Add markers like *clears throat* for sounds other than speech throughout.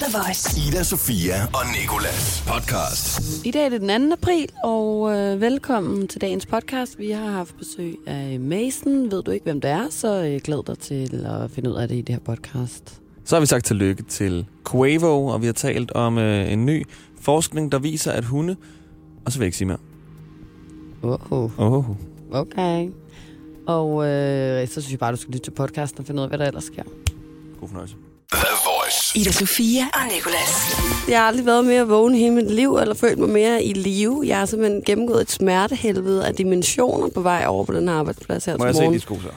The Voice. Ida, Sofia og Nikolas podcast. I dag er det den 2. april, og øh, velkommen til dagens podcast. Vi har haft besøg af Mason. Ved du ikke, hvem det er, så øh, glæd dig til at finde ud af det i det her podcast. Så har vi sagt tillykke til Quavo, og vi har talt om øh, en ny forskning, der viser, at hunde... Og så vil jeg ikke sige mere. Wow. Oh. Okay. Og øh, så synes jeg bare, du skal lytte til podcasten og finde ud af, hvad der ellers sker. God fornøjelse. The Voice. Ida Sofia og Nicolas. Jeg har aldrig været mere vågen i hele mit liv, eller følt mig mere i live. Jeg har simpelthen gennemgået et smertehelvede af dimensioner på vej over på den her arbejdsplads her Må jeg til se morgen. de sko så?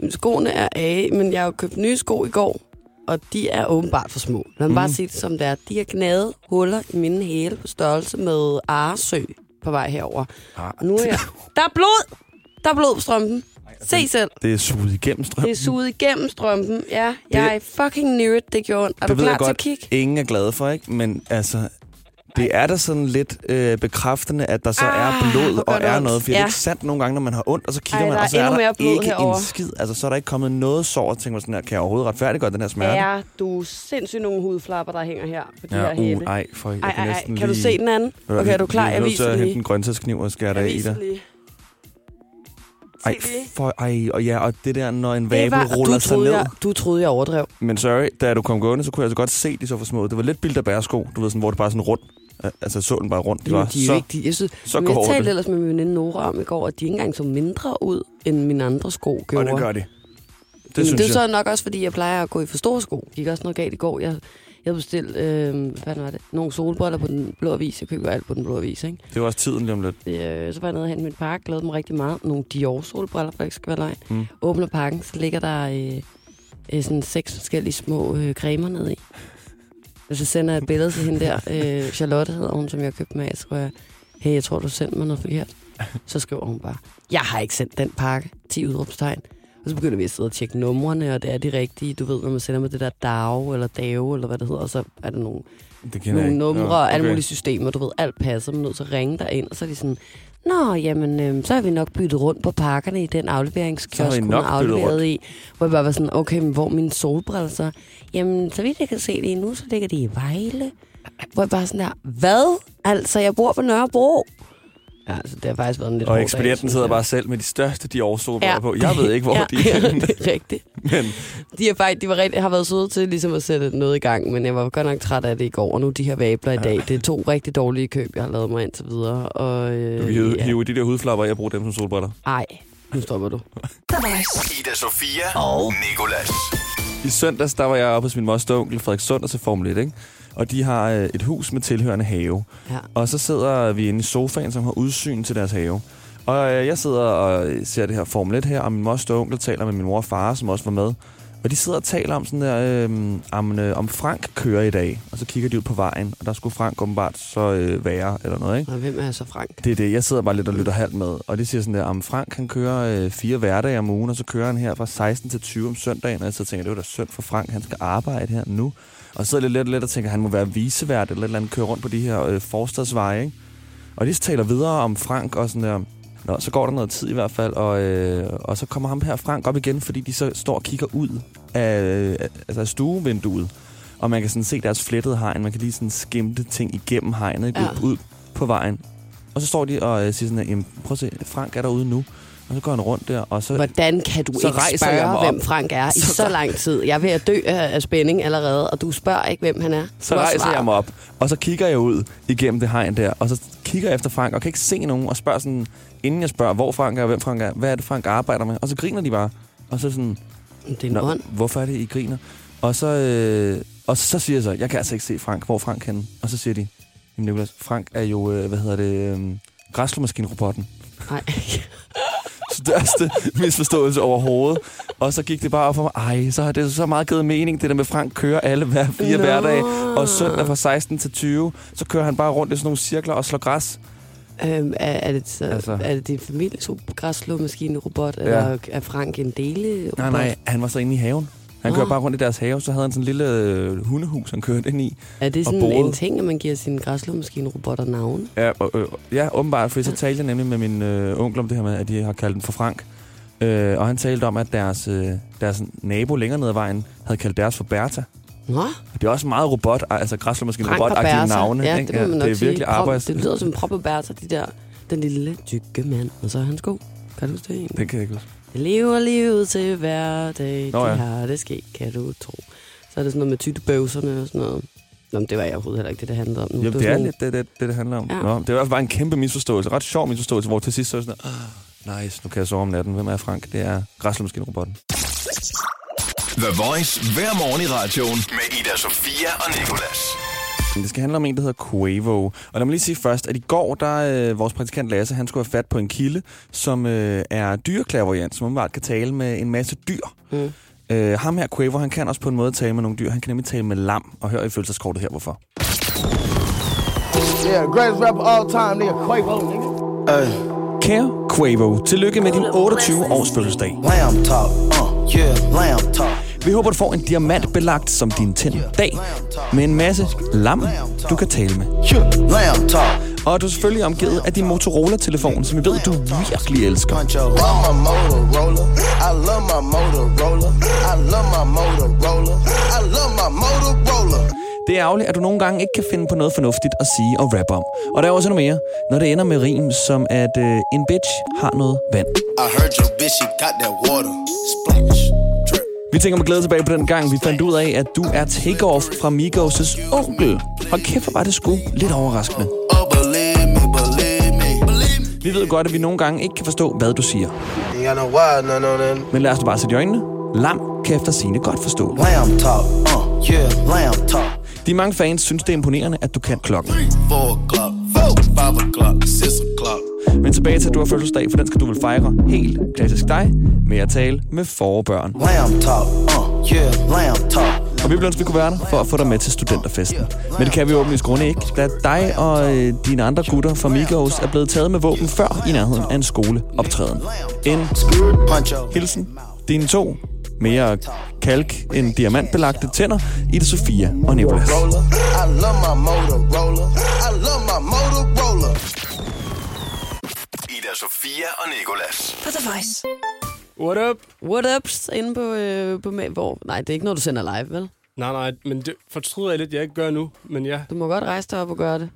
Jamen, Skoene er af, men jeg har jo købt nye sko i går, og de er åbenbart for små. Lad mig mm. bare sige det som det er. De har gnadet huller i mine hæle på størrelse med Aresø på vej herover. Ah, Og nu er jeg... Der er blod! Der er blod på strømpen. Se selv. Det er suget igennem strøm. Det er suget igennem strømpen. Ja, jeg er fucking near it, det gjorde. Er det du klar jeg til godt, at kigge? ingen er glade for, ikke? Men altså, det er da sådan lidt øh, bekræftende, at der så Ah, er blod og det er ondt. noget. For det Ja. er ikke sandt nogle gange, når man har ondt, og så kigger Ej, man, og så er er der ikke herovre. en skid. Altså, så er der ikke kommet noget sår, og tænker man sådan her, kan jeg overhovedet retfærdiggøre den her smerte? Ja, du er sindssygt nogle hudflapper, der hænger her på de her ja uh, ej, for jeg ej, kan ej, ej. Kan du lige... se den anden? Okay, er du klar? Jeg Jeg viser at det hente lige. en grøntsagskniv og skære dig Jeg i dig. Ej, for, ej, og ja, og det der, når en Det vabel ruller du sig ned. Jeg, du troede, jeg overdrev. Men sorry, da du kom gående, så kunne jeg altså godt se, de så for små. Det var lidt bildt af bæresko, du ved, sådan, hvor det bare sådan rundt. Al- Altså, så den bare rundt. De Jamen, var de er så, de, jeg synes, så men jeg talte det. ellers med min veninde Nora om i går, at de ikke engang så mindre ud, end mine andre sko Og gjorde. det gør de. Det Men synes det er jeg. så nok også, fordi jeg plejer at gå i for store sko. Gik også noget galt i går. Jeg, jeg bestilte, øh, hvad fanden var det? Nogle solbriller på den blå avis. Jeg køber alt på den blå avis, ikke? Det var også tiden lige om lidt. Øh, så var jeg nede og hente min pakke, glædede mig rigtig meget. Nogle Dior solbriller, for ikke skal være løgn. Mm. Åbner pakken, så ligger der øh, øh, sådan seks forskellige små øh, cremer nede i. Og så sender jeg et billede til hende der. Øh, *laughs* Charlotte hedder hun, som jeg købte med. Så jeg, hey, jeg tror, du sendte mig noget forkert. Så skriver hun bare, jeg har ikke sendt den pakke. 10 udråbstegn. Og så begynder vi at sidde og tjekke numrene, og det er de rigtige. Du ved, når man sender med det der DAO, eller DAO, eller hvad det hedder, og så er der nogle Det nogle jeg numre og alle okay. mulige systemer. Du ved, alt passer. Man er nødt til at ringe dig ind, og så er de sådan, Nå, jamen, øh, så har vi nok byttet rundt på pakkerne i den afleveringskiosk, hun har afleveret i. Hvor jeg bare var sådan, okay, men hvor er mine solbriller så? Jamen, så vidt jeg kan se det nu, så ligger de i Vejle. Hvor jeg bare sådan der, hvad? Altså, jeg bor på Nørrebro. Ja, altså, det har faktisk været en lidt Og ekspedienten sidder bare selv med de største Dior solbriller på. Jeg ved ikke, hvor ja, de er. *laughs* ja, henne. det er rigtigt. Men De, er faktisk, de var rigtig, har været søde til ligesom at sætte noget i gang, men jeg var godt nok træt af det i går, og nu de her vabler i dag. Det er to rigtig dårlige køb, jeg har lavet mig indtil videre. Og, øh, du kan hive, ja. hive de der hudflapper, jeg bruger dem som solbriller. Ej, nu stopper du. Ida, Sofia og Nikolas. I søndags, der var jeg oppe hos min moster onkel Frederik Sund og til Formel 1, ikke? Og de har øh, et hus med tilhørende have. Ja. Og så sidder vi inde i sofaen, som har udsyn til deres have. Og øh, jeg sidder og ser det her Formel 1 her, og min moster og onkel taler med min mor og far, som også var med. Og de sidder og taler om sådan der, øh, om, øh, om Frank kører i dag. Og så kigger de ud på vejen, og der skulle Frank åbenbart så øh, være, eller noget, ikke? Og hvem er så Frank? Det er det. Jeg sidder bare lidt og lytter halvt med. Og de siger sådan der, om Frank han kører øh, fire hverdage om ugen, og så kører han her fra 16 til 20 om søndagen. Og jeg så tænker, det var da synd for Frank, han skal arbejde her nu. Og så sidder lidt, lidt, lidt og tænker, han må være visevært eller et eller andet, køre rundt på de her øh, forstadsveje, ikke? Og de taler videre om Frank og sådan der. Nå, så går der noget tid i hvert fald, og, øh, og så kommer ham her Frank op igen, fordi de så står og kigger ud af, øh, altså af stuevinduet. Og man kan sådan se deres flettede hegn. Man kan lige sådan skimte ting igennem hegnet, ikke? Ja. Ud, ud på vejen. Og så står de og øh, siger sådan, her, "Jamen, prøv at se, Frank er derude nu. Og så går han rundt der, og så... Hvordan kan du Så ikke spørge, hvem Frank er i Så- så lang tid? Jeg er ved at dø af spænding allerede, og du spørger ikke, hvem han er. Så Du har rejser svaret. jeg mig op, og så kigger jeg ud igennem det hegn der, og så kigger jeg efter Frank, og kan ikke se nogen, og spørger sådan, inden jeg spørger, hvor Frank er, og hvem Frank er, hvad er det, Frank arbejder med? Og så griner de bare. Og så sådan, Det er en ånd. hvorfor er det, I griner? Og så, øh, og så siger jeg så, jeg kan altså ikke se Frank, hvor Frank henne? Og så siger de, jamen Nicolas, Frank er jo, øh, hvad hedder det, øh, græsslåmaskinerobotten. Nej. Største misforståelse overhovedet. Og så gik det bare op for mig, ej, så har det så meget givet mening, det der med Frank kører alle hver fire Nå. hverdage. Og søndag fra 16 til 20, så kører han bare rundt i sådan nogle cirkler og slår græs. Øhm, er, er, det så, Altså. altså. er det din families græsslåmaskine-robot, ja. eller er Frank en dele Nej, nej, han var så inde i haven. Han kører bare rundt i deres have, så havde han sådan en lille øh, hundehus, han kørte ind i. Er det sådan en ting, at man giver sine græsslåmaskine-robotter navn? Ja, og, øh, ja åbenbart, for så talte jeg nemlig med min øh, onkel om det her med, at de har kaldt den for Frank. Øh, og han talte om, at deres, øh, deres nabo længere ned ad vejen havde kaldt deres for Bertha. Nå, Det er også meget robot, altså græsslåmaskine Frank og robot Bertha. navne. Ja, ikke? det, man nok det er virkelig sige. Prop- arbejds... Det lyder som Prop og Bertha, de der, den lille tykke mand. Og så er han sko. Kan du huske det egentlig? Det kan jeg ikke huske. Jeg lever livet til hver dag. Nå ja. ja. har det ske, kan du tro. Så er det sådan noget med tyttebøvserne og sådan noget. Nå, men det var jeg overhovedet heller ikke det, det handlede om. Nu, Jamen, var det er sådan- lidt det, det, det, det handler om. Ja. Nå, det er fald bare en kæmpe misforståelse. Ret sjov misforståelse, hvor til sidst så er det sådan, ah, nice, nu kan jeg sove om natten. Hvem er Frank? Det er græsslåmaskine-robotten. The Voice hver morgen i radioen med Ida Sofia og Nicolas. Det skal handle om en, der hedder Quavo. Og lad mig lige sige først, at i går, der øh, vores praktikant Lasse, han skulle have fat på en kilde, som øh, er dyreklaverjant, som umiddelbart kan tale med en masse dyr. Mm. Øh, ham her, Quavo, han kan også på en måde tale med nogle dyr. Han kan nemlig tale med lam, og hør i følelseskortet her, hvorfor. Yeah, greatest rapper all time, nigga. Quavo, nigga. Kære Quavo, tillykke med din 28 års fødselsdag. Lamb talk, uh, yeah, lamb talk. Vi håber, du får en diamantbelagt som din tænd dag, med en masse lam, du kan tale med. Og du er selvfølgelig omgivet af din Motorola-telefon, som vi ved, du virkelig elsker. I love my Motorola. I love my Motorola. I love my Motorola. Det er ærgerligt, at du nogle gange ikke kan finde på noget fornuftigt at sige og rappe om. Og der er også noget mere, når det ender med rim, som at øh, en bitch har noget vand. I heard your bitch, she got that water. Splash. Vi tænker med glæde tilbage på den gang, vi fandt ud af, at du er takeoff fra Migos' onkel. Hold kæft, hvor var det sgu lidt overraskende. Believe me, Vi ved godt, at vi nogle gange ikke kan forstå, hvad du siger. No. Men lad os bare sætte i øjnene. Lam kan efter sine godt forstå. Lamb talk, uh, yeah, lamb talk. De mange fans synes, det er imponerende, at du kan klokken. Four o'clock, four, five o'clock, six o'clock. Men tilbage til, at du har fødselsdag, for den skal du vel fejre helt klassisk dig med at tale med forbørn. Lamb talk, uh, yeah, lamb talk. Og vi ville ønske, vi kunne være der for at få dig med til studenterfesten. Men det kan vi åbenlyst grunde ikke, da dig og øh, dine andre gutter fra Migos er blevet taget med våben før i nærheden af en skoleoptræden. En hilsen, dine to mere kalk end diamantbelagte tænder, Ida Sofia og Nicolas. Roller. I love my Motorola. I love my Motorola. Sofia og Nicolas. På The Voice. What up? What ups inde på, øh, på hvor? Nej, det er ikke noget, du sender live, vel? Nej, nej, men det fortryder jeg lidt, jeg ikke gør nu. Men ja, Du må godt rejse dig op og gøre det.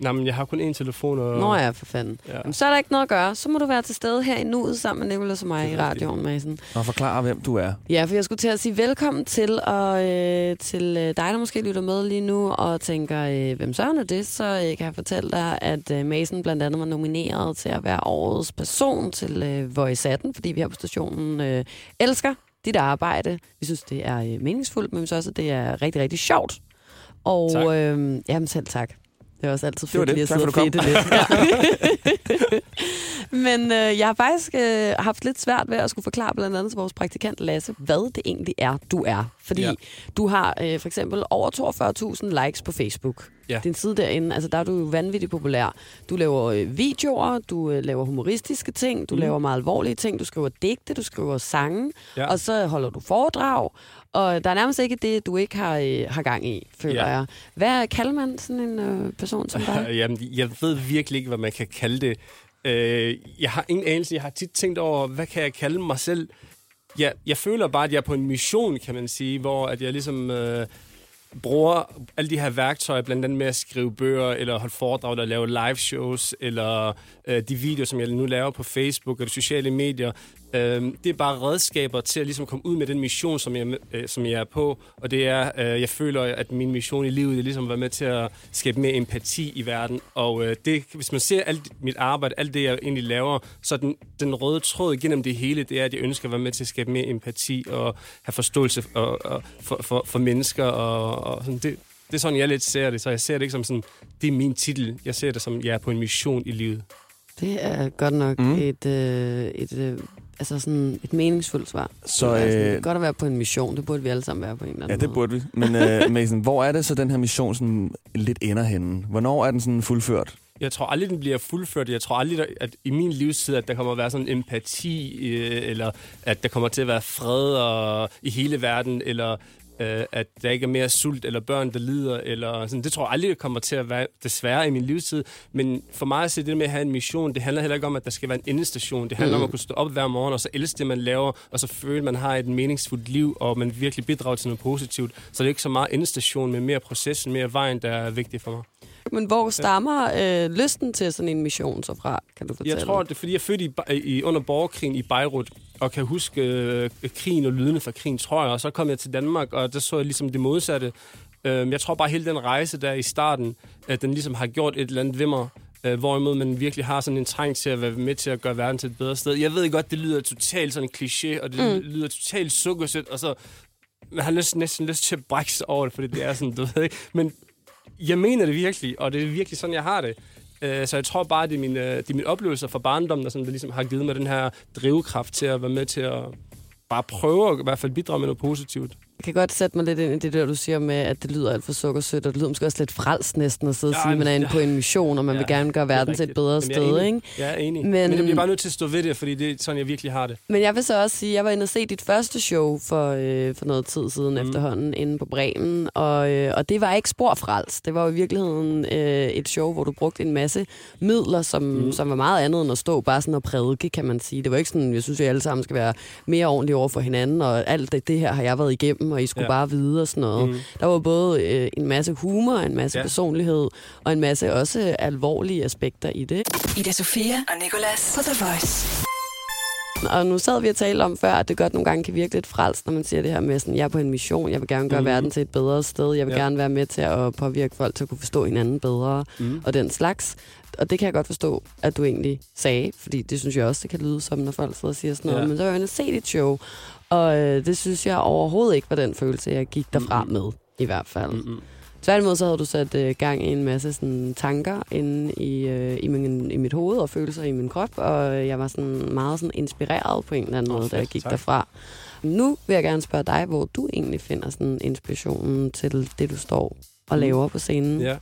Nej, men jeg har kun én telefon. Og... Nå ja, for fanden. Ja. Jamen, så er der ikke noget at gøre. Så må du være til stede her i nuet sammen med Nicolas og mig i radioen, Madsen. Og forklare, hvem du er. Ja, for jeg skulle til at sige velkommen til, og øh, til øh, dig, der måske lytter med lige nu, og tænker, øh, hvem søren er det? Så øh, kan jeg fortælle dig, at øh, Mason blandt andet var nomineret til at være årets person til øh, Voice 18, fordi vi her på stationen øh, elsker dit arbejde. Vi synes, det er øh, meningsfuldt, men vi synes også, at det er rigtig, rigtig sjovt. Og Tak. øh, jamen selv tak. Det er også altid Det fedt det. lige at sidde og fedte lidt. *laughs* Ja. Men øh, jeg har faktisk øh, haft lidt svært ved at skulle forklare blandt andet til vores praktikant Lasse, hvad det egentlig er, du er. Fordi ja. Du har øh, for eksempel over 42.000 likes på Facebook. Ja. Din side derinde, altså der er du jo vanvittigt populær. Du laver øh, videoer, du øh, laver humoristiske ting, du mm. laver meget alvorlige ting, du skriver digte, du skriver sange. Ja. og så holder du foredrag. Og der er nærmest ikke det, du ikke har, øh, har gang i, føler Ja. jeg. Hvad kalder man sådan en øh, person som dig? *laughs* Jamen, jeg ved virkelig ikke, hvad man kan kalde det. Øh, jeg har ingen anelse. Jeg har tit tænkt over, hvad kan jeg kalde mig selv? Jeg, jeg føler bare, at jeg er på en mission, kan man sige, hvor at jeg ligesom øh, bruger alle de her værktøjer, blandt andet med at skrive bøger, eller holde foredrag, eller lave live shows, eller øh, de videoer, som jeg nu laver på Facebook og de sociale medier. Øh, det er bare redskaber til at ligesom komme ud med den mission, som jeg, øh, som jeg er på. Og det er, øh, jeg føler, at min mission i livet er ligesom at være med til at skabe mere empati i verden. Og øh, det, hvis man ser alt mit arbejde, alt det, jeg egentlig laver, så den, den røde tråd gennem det hele, det er, at jeg ønsker at være med til at skabe mere empati og have forståelse og, og, for, for, for mennesker. Og, og sådan. Det, det er sådan, jeg lidt ser det. Så jeg ser det ikke som sådan, det er min titel. Jeg ser det som, jeg er på en mission i livet. Det er godt nok. Mm. et, øh, et, øh, altså sådan et meningsfuldt svar. Så, det er sådan, øh, det er godt at være på en mission. Det burde vi alle sammen være på en eller Ja, anden det måde. burde vi. Men øh, *laughs* Mason, hvor er det så, den her mission sådan lidt ender henne? Hvornår er den sådan fuldført? Jeg tror aldrig, den bliver fuldført. Jeg tror aldrig, at i min livstid, at der kommer at være sådan en empati, øh, eller at der kommer til at være fred og, i hele verden, eller øh, at der ikke er mere sult eller børn, der lider. Eller sådan. Det tror jeg aldrig det kommer til at være, desværre, i min livstid. Men for mig at se det med at have en mission, det handler heller ikke om, at der skal være en endestation. Det handler mm. om at kunne stå op hver morgen, og så elske det, man laver, og så føle, at man har et meningsfuldt liv, og man virkelig bidrager til noget positivt. Så det er ikke så meget endestation, men mere processen, mere vejen, der er vigtig for mig. Men hvor stammer øh, lysten til sådan en mission så fra, kan du fortælle? Jeg tror, det er fordi, jeg er født i, i, under borgerkrigen i Beirut, og kan huske øh, krigen og lydene fra krigen, tror jeg. Og så kom jeg til Danmark, og der så jeg ligesom det modsatte. Øh, jeg tror bare, hele den rejse der i starten, at den ligesom har gjort et eller andet ved mig. Øh, hvorimod man virkelig har sådan en trang til at være med til at gøre verden til et bedre sted. Jeg ved godt, det lyder totalt sådan en kliché, og det mm. lyder totalt sukkersødt, og så man har næsten, næsten lyst til at brække sig over det, fordi det er sådan, du ved ikke. Men jeg mener det virkelig, og det er virkelig sådan, jeg har det. Øh, Så jeg tror bare, det er mine, øh, det er mine oplevelser fra barndommen, der, sådan, der ligesom har givet mig den her drivkraft til at være med til at bare prøve at i hvert fald bidrage med noget positivt. Jeg kan godt sætte mig lidt ind i det der, du siger med, at det lyder alt for sukkersødt, og det lyder måske også lidt frelst næsten at sidde og Ja, sige, at man er inde ja. på en mission, og man Ja, vil gerne gøre er verden til et bedre Jamen, jeg sted, enig. ikke? Jeg er enig. Men- Men, jeg bliver bare nødt til at stå ved det, fordi det er sådan, jeg virkelig har det. Men jeg vil så også sige, at jeg var inde og se dit første show for, øh, for noget tid siden mm. efterhånden inde på Bremen, og, øh, og det var ikke spor frels. Det var jo i virkeligheden øh, et show, hvor du brugte en masse midler, som, mm. som var meget andet end at stå bare sådan og prædike, kan man sige. Det var ikke sådan, jeg synes, at alle sammen skal være mere ordentlige over for hinanden, og alt det, det her har jeg været igennem, og I skulle ja. Bare vide og sådan noget. Mm. Der var både øh, en masse humor, en masse ja. Personlighed, og en masse også alvorlige aspekter i det. Ida Sofia og Nicolas på The Voice. Og nu sad vi og talte om før, at det godt nogle gange kan virke lidt frelst, når man siger det her med, sådan, jeg er på en mission, jeg vil gerne gøre mm. Verden til et bedre sted, jeg vil ja. Gerne være med til at påvirke folk til at kunne forstå hinanden bedre, Mm. og den slags. Og det kan jeg godt forstå, at du egentlig sagde, fordi det synes jeg også, det kan lyde som, når folk sidder og siger sådan noget. Ja. Men så var jeg se dit show, og øh, det synes jeg overhovedet ikke var den følelse, jeg gik derfra Mhm. med, i hvert fald. Mm-mm. Tværtimod så havde du sat øh, gang i en masse sådan, tanker inde i, øh, i, min, i mit hoved og følelser i min krop, og jeg var sådan meget sådan inspireret på en eller anden Åh, måde, da jeg fedt, gik tak. derfra. Nu vil jeg gerne spørge dig, hvor du egentlig finder sådan inspirationen til det, du står og Mm. laver på scenen. Ja.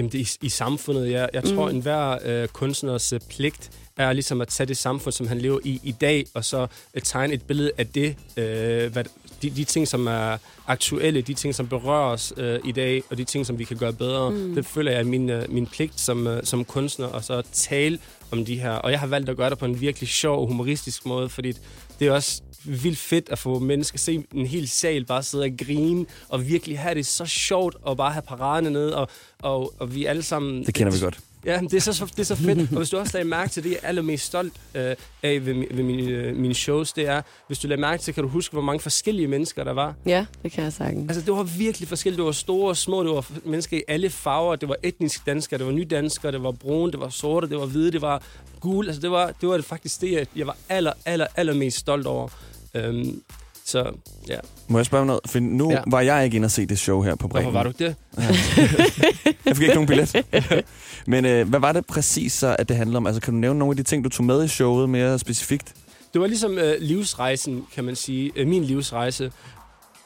Jamen, det er i, i samfundet. Jeg, jeg tror, Mm. mm. enhver øh, kunstners øh, pligt er ligesom at tage det samfund, som han lever i i dag, og så øh, tegne et billede af det. Øh, hvad, de, de ting, som er aktuelle, de ting, som berører os øh, i dag, og de ting, som vi kan gøre bedre. Mm. Mm. Det føler jeg er min, øh, min pligt som, øh, som kunstner, og så tale om de her. Og jeg har valgt at gøre det på en virkelig sjov og humoristisk måde, fordi det er også vildt fedt at få mennesker, se en hel sal bare sidde og grine, og virkelig have det så sjovt, og bare have paraderne ned, og, og, og vi alle sammen... Det kender vi godt. Ja, men det er så, det er så fedt. Og hvis du også lagde mærke til det, jeg er allermest stolt øh, af ved, ved mine, øh, mine shows, det er, hvis du lagde mærke til, kan du huske, hvor mange forskellige mennesker der var? Ja, det kan jeg sagtens. Altså, det var virkelig forskelligt. Det var store og små, det var mennesker i alle farver. Det var etnisk danskere, det var nydanskere, det var brune, det var sorte, det var hvide, det var gule. Altså, det var, det var faktisk det, jeg- jeg var aller, aller, allermest stolt over. Øhm, så, ja. Må jeg spørge om noget? For nu ja. Var jeg ikke inde og se det show her på Bremen. Hvorfor var du ikke det? *laughs* Jeg fik ikke nogen billet. *laughs* Men øh, hvad var det præcis så, at det handlede om? Altså, kan du nævne nogle af de ting, du tog med i showet mere specifikt? Det var ligesom øh, livsrejsen, kan man sige. Øh, min livsrejse.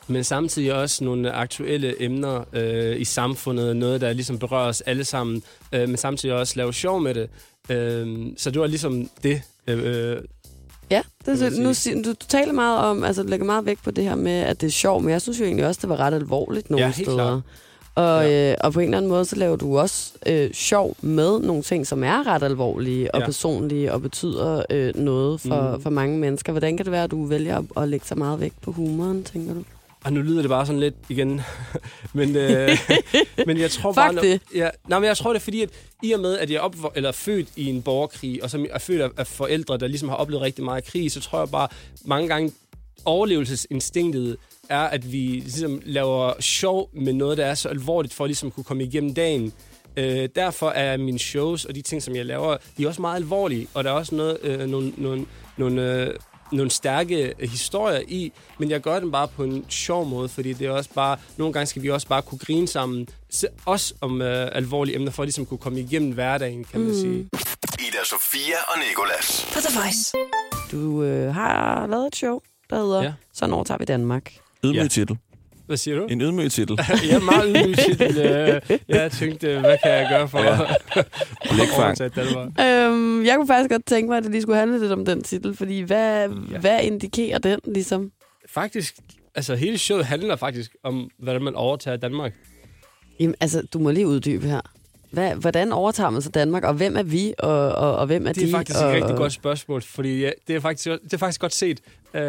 Men samtidig også nogle aktuelle emner øh, i samfundet. Noget, der ligesom berører os alle sammen. Øh, men samtidig også lave sjov med det. Øh, så det var ligesom det. Øh, Ja, det, er, nu, du, du taler meget om, altså du lægger meget vægt på det her med, at det er sjovt, men jeg synes jo egentlig også, det var ret alvorligt nogle Ja, helt steder. klart. Og, Ja. øh, og på en eller anden måde, så laver du også øh, sjov med nogle ting, som er ret alvorlige og Ja. personlige og betyder øh, noget for, Mhm. for mange mennesker. Hvordan kan det være, at du vælger at, at lægge så meget vægt på humoren, tænker du? Og nu lyder det bare sådan lidt igen. *laughs* men, øh, *laughs* men jeg tror bare... Fuck det. Ja, nej, men jeg tror det er fordi, at i og med, at jeg er opvo- eller født i en borgerkrig, og som er født af, af forældre, der ligesom har oplevet rigtig meget krig, så tror jeg bare, mange gange overlevelsesinstinktet er, at vi ligesom laver sjov med noget, der er så alvorligt, for at ligesom kunne komme igennem dagen. Øh, derfor er mine shows og de ting, som jeg laver, de er også meget alvorlige, og der er også noget, øh, nogle, nogle, nogle, øh, nogle stærke historier i, men jeg gør dem bare på en sjov måde, fordi det er også bare, nogle gange skal vi også bare kunne grine sammen, også om øh, alvorlige emner, for at ligesom kunne komme igennem hverdagen, kan man Mm. sige. Ida Sofia og Nicolas. På The Voice. Du øh, har lavet et show, der hedder. Ja. Sådan overtager vi Danmark. Ydmyg Ja. titel. Hvad siger du? En ydmyg titel. *laughs* er meget ydmyg *laughs* titel. Jeg tænkte, hvad kan jeg gøre for Ja. at *laughs* overtage? Øhm, jeg kunne faktisk godt tænke mig, at det lige skulle handle lidt om den titel, fordi hvad, ja. Ja. hvad indikerer den ligesom? Faktisk altså, hele showet handler faktisk om, hvordan man overtager Danmark. Jamen, altså, du må lige uddybe her. Hvad, hvordan overtager man så Danmark, og hvem er vi, og, og, og hvem er Det er de? faktisk og, et rigtig godt spørgsmål, fordi ja, det, er faktisk, det er faktisk godt set. Uh,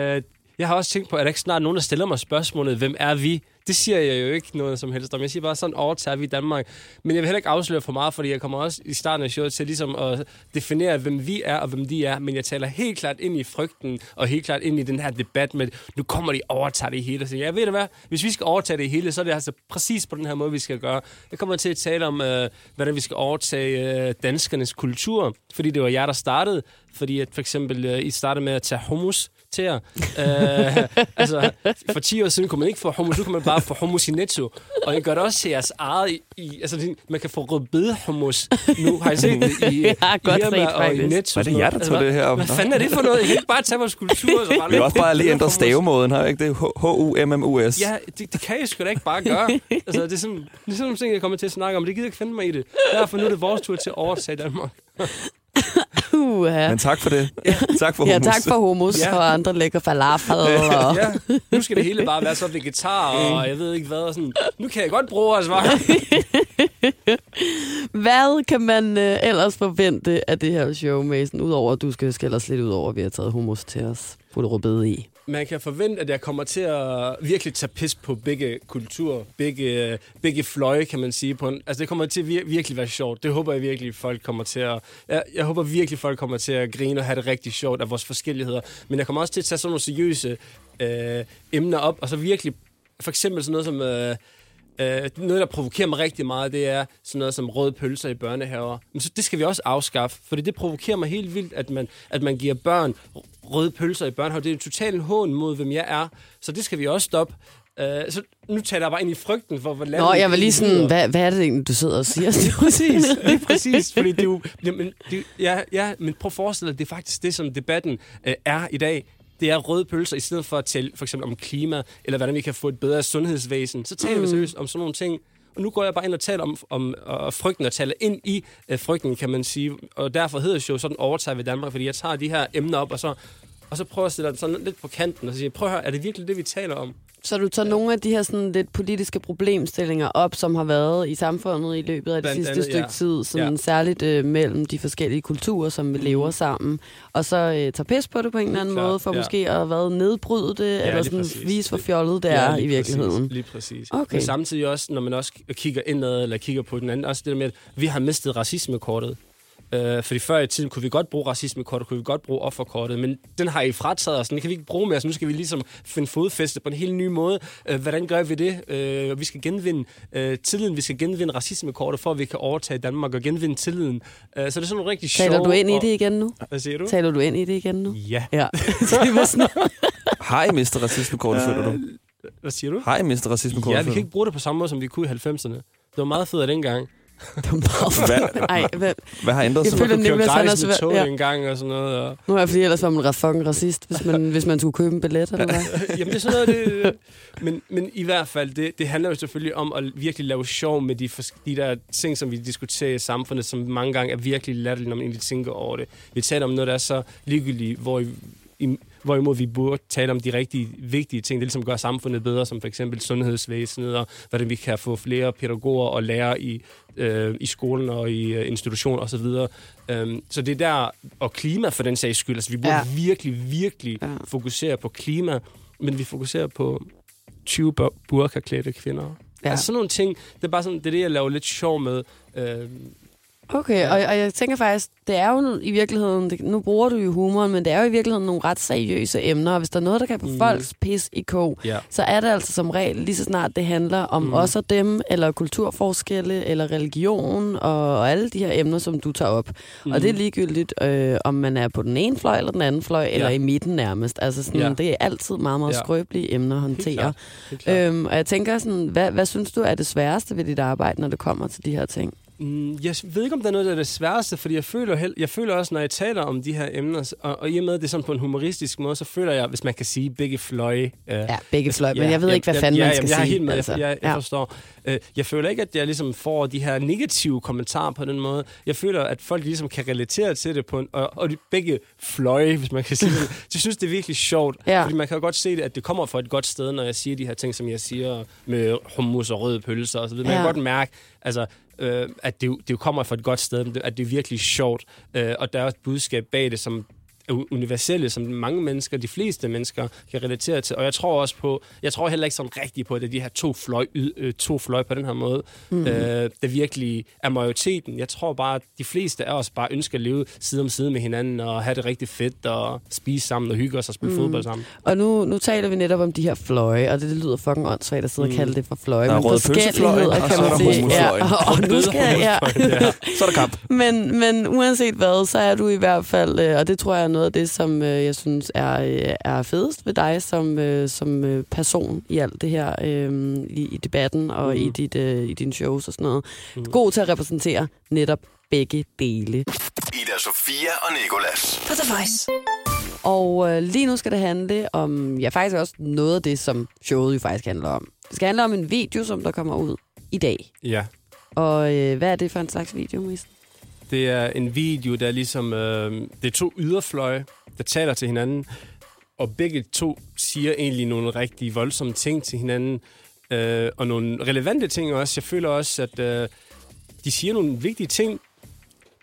jeg har også tænkt på, at der ikke snart nogen, der stiller mig spørgsmålet, hvem er vi? Det siger jeg jo ikke noget som helst om. Jeg siger bare, sådan overtager vi i Danmark. Men jeg vil heller ikke afsløre for meget, fordi jeg kommer også i starten af showet til ligesom at definere, hvem vi er og hvem de er. Men jeg taler helt klart ind i frygten, og helt klart ind i den her debat med, nu kommer de overtager det hele. Så jeg ved det hvad, hvis vi skal overtage det hele, så er det altså præcis på den her måde, vi skal gøre. Jeg kommer til at tale om, øh, hvordan vi skal overtage øh, danskernes kultur, fordi det var jer, der startede. Fordi at for eksempel, øh, I startede med at tage hummus til jer. *laughs* øh, altså, for 10 år siden kunne man ikke få hummus, nu kan man bare få hummus i Netto. Og I gør det også til jeres eget... I, i, altså, det- man kan få rødbede hummus. Nu har I set *laughs* det i, Jeg har i godt Irma set, og i. Netto. Var det jer, der tog det her op? Hvad fanden er det for noget? I kan ikke bare tage vores kultur. og Så bare Vi har også bare lige ændret hummus. stavemåden, har ikke det? H-U-M-M-U-S. Ja, det, det kan I sgu da ikke bare gøre. altså, det er sådan, det er sådan nogle ting, jeg kommer til at snakke om. Det gider jeg ikke finde mig i det. Derfor nu er det vores tur til at overtage Danmark. Uha. Men tak for det. tak for Ja, hummus. tak for hummus Ja. og andre lækre falafel. Og... Ja, nu skal det hele bare være så vegetar, og jeg ved ikke hvad. og Sådan. Nu kan jeg godt bruge os, var. *laughs* Hvad kan man øh, ellers forvente af det her show, Mason? Udover at du skal skælde os lidt ud over, at vi har taget hummus til os. Putte rødbede i. Man kan forvente, at jeg kommer til at virkelig tage pis på begge kulturer, begge, begge fløje, kan man sige. På en, altså, det kommer til at vir- virkelig være sjovt. Det håber jeg virkelig, folk kommer til at... Jeg, jeg håber virkelig, folk kommer til at grine og have det rigtig sjovt af vores forskelligheder. Men jeg kommer også til at tage sådan nogle seriøse øh, emner op, og så virkelig... For eksempel sådan noget som... Øh, Øh, noget, der provokerer mig rigtig meget, det er sådan noget som røde pølser i børnehaver. Men så det skal vi også afskaffe, fordi det provokerer mig helt vildt, at man, at man giver børn røde pølser i børnehaver. Det er jo totalt en hån mod, hvem jeg er. Så det skal vi også stoppe. Øh, så nu taler jeg bare ind i frygten for, hvor Nå, jeg var lige sådan, hvad, hvad er det egentlig, du sidder og siger? *laughs* præcis, *laughs* lige præcis, fordi det er jo, jamen, det, ja, ja, men prøv at forestille dig, det er faktisk det, som debatten øh, er i dag. Det er røde pølser, i stedet for at tale for eksempel om klima, eller hvordan vi kan få et bedre sundhedsvæsen. Så taler mm. vi seriøst om sådan nogle ting. Og nu går jeg bare ind og taler om, om og frygten, og taler ind i øh, frygten, kan man sige. Og derfor hedder showet sådan overtager ved Danmark, fordi jeg tager de her emner op, og så, og så prøver at stille det sådan lidt på kanten, og så siger, prøv at høre, er det virkelig det, vi taler om? Så du tager nogle af de her sådan lidt politiske problemstillinger op, som har været i samfundet i løbet af det Blandt sidste andet, stykke ja. tid, sådan Ja. særligt øh, mellem de forskellige kulturer, som vi lever sammen, og så øh, tager pis på det på en eller anden Klart, måde, for ja. måske at hvad, nedbryde det, eller lige sådan præcis. vise, hvor fjollet det er lige i virkeligheden. Præcis, lige præcis. Okay. Men samtidig også, når man også kigger indad, eller kigger på den anden, også det der med, at vi har mistet racismekortet. Øh, fordi før i tiden kunne vi godt bruge racismekortet, kunne vi godt bruge offerkortet, men den har I frataget os, den kan vi ikke bruge mere, så nu skal vi ligesom finde fodfæste på en helt ny måde. Øh, hvordan gør vi det? Øh, vi skal genvinde øh, tilliden, vi skal genvinde racismekortet, for at vi kan overtage Danmark og genvinde tilliden. Øh, så det er sådan nogle rigtig sjove... Taler du ind i og- det igen nu? Hvad siger du? Taler du ind i det igen nu? Ja. Ja. *laughs* Så det var sådan, Har I mistet racismekortet, føler du? Hvad siger du? Har I mistet racismekortet, Ja, vi kan ikke bruge det på samme måde, som vi kunne i 90'erne. Det var meget fedt dengang. Det var meget Hvad, Ej, hvad, hvad har ændret Jeg sig? føler- kunne køre Nicolas, han er gratis med svær- tog ja. en gang og sådan noget. Og... nu er jeg fordi ellers var man ret fucking racist, hvis man, *laughs* hvis man skulle købe en billet, eller hvad? *laughs* Jamen, det er sådan noget, det, men, men i hvert fald, det, det handler jo selvfølgelig om at virkelig lave sjov med de, de der ting, som vi diskuterer i samfundet, som mange gange er virkelig latterlige, når man egentlig tænker over det. Vi taler om noget, der er så ligegyldigt, hvor i, i, hvorimod vi burde tale om de rigtig vigtige ting, det ligesom gør samfundet bedre, som for eksempel sundhedsvæsenet, og hvordan vi kan få flere pædagoger og lærere i, øh, i skolen og i øh, institutioner osv. Um, så det er der, og klima for den sags skyld, altså vi burde Ja. virkelig, virkelig Ja. fokusere på klima, men vi fokuserer på 20 bur- burkaklædte kvinder. Ja. Altså sådan nogle ting, det er bare sådan, det er det, jeg laver lidt sjov med. Øh, Okay, og, og jeg tænker faktisk, det er jo i virkeligheden, det, nu bruger du jo humoren, men det er jo i virkeligheden nogle ret seriøse emner, og hvis der er noget, der kan få Mm. folks pis i kog, ja. så er det altså som regel lige så snart det handler om mm. Os og dem, eller kulturforskelle, eller religion, og, og alle de her emner, som du tager op. Mm. Og det er ligegyldigt, øh, om man er på den ene fløj eller den anden fløj, ja. eller i midten nærmest. Altså sådan. Ja. det er altid meget, meget Ja. skrøbelige emner at Helt håndtere. klart. Helt klart. Øhm, og jeg tænker sådan, hvad, hvad synes du er det sværeste ved dit arbejde, når det kommer til de her ting? Mm, jeg ved ikke, om der er noget, der er det sværeste, fordi jeg føler, hel- jeg føler også, når jeg taler om de her emner, og, og i og med, at det er sådan på en humoristisk måde, så føler jeg, hvis man kan sige begge fløje. Øh, Ja, begge fløj, men jeg ved ikke, hvad fanden ja, man skal jeg er sige. helt med, altså. altså, jeg, jeg ja. forstår. Øh, jeg føler ikke, at jeg ligesom får de her negative kommentarer på den måde. Jeg føler, at folk ligesom kan relatere til det på en, og, og de begge fløje, hvis man kan sige det. *laughs* Jeg synes, det er virkelig sjovt, Ja. fordi man kan godt se det, at det kommer fra et godt sted, når jeg siger de her ting, som jeg siger med hummus og røde pølser og så videre. Man Ja. kan godt mærke, altså, øh, at det, det kommer fra et godt sted, at det er virkelig sjovt. Øh, og der er også et budskab bag det, som universelle, som mange mennesker, de fleste mennesker, kan relatere til. Og jeg tror også på, jeg tror heller ikke sådan rigtigt på, at det er de her to fløj, øh, to fløj på den her måde, mm. øh, der virkelig er majoriteten. Jeg tror bare, at de fleste af os bare ønsker at leve side om side med hinanden, og have det rigtig fedt, og spise sammen, og hygge os og spille mm. fodbold sammen. Og nu, nu taler vi netop om de her fløje, og det, det lyder fucking åndssvagt at sidde og kalde det for fløje. Der er men røde pølsefløjen, og kan så er man der sige. hummusfløjen. Ja, og nu skal jeg, ja. ja. Så er der kamp. Men, men uanset hvad, så er du i hvert fald, øh, og det tror jeg noget af det, som øh, jeg synes er, øh, er fedest ved dig som, øh, som øh, person i alt det her, øh, i, i debatten og mm. i, dit, øh, i dine shows og sådan noget. Mm. God til at repræsentere netop begge dele. Ida Sofia og Nikolas. På The Voice. Og øh, lige nu skal det handle om, ja faktisk også noget af det, som showet jo faktisk handler om. Det skal handle om en video, som der kommer ud i dag. ja. Og øh, hvad er det for en slags video, Mis? Det er en video, der er ligesom... Øh, det er to yderfløje, der taler til hinanden, og begge to siger egentlig nogle rigtig voldsomme ting til hinanden, øh, og nogle relevante ting også. Jeg føler også, at øh, de siger nogle vigtige ting,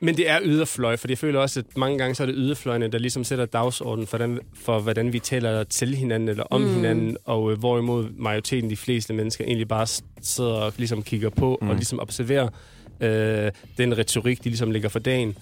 men det er yderfløj, for jeg føler også, at mange gange så er det yderfløjene, der ligesom sætter dagsordenen for, den, for hvordan vi taler til hinanden eller om mm. hinanden, og øh, hvorimod majoriteten, de fleste mennesker, egentlig bare sidder og ligesom kigger på mm. og ligesom observerer øh, den retorik, de ligesom lægger for dagen.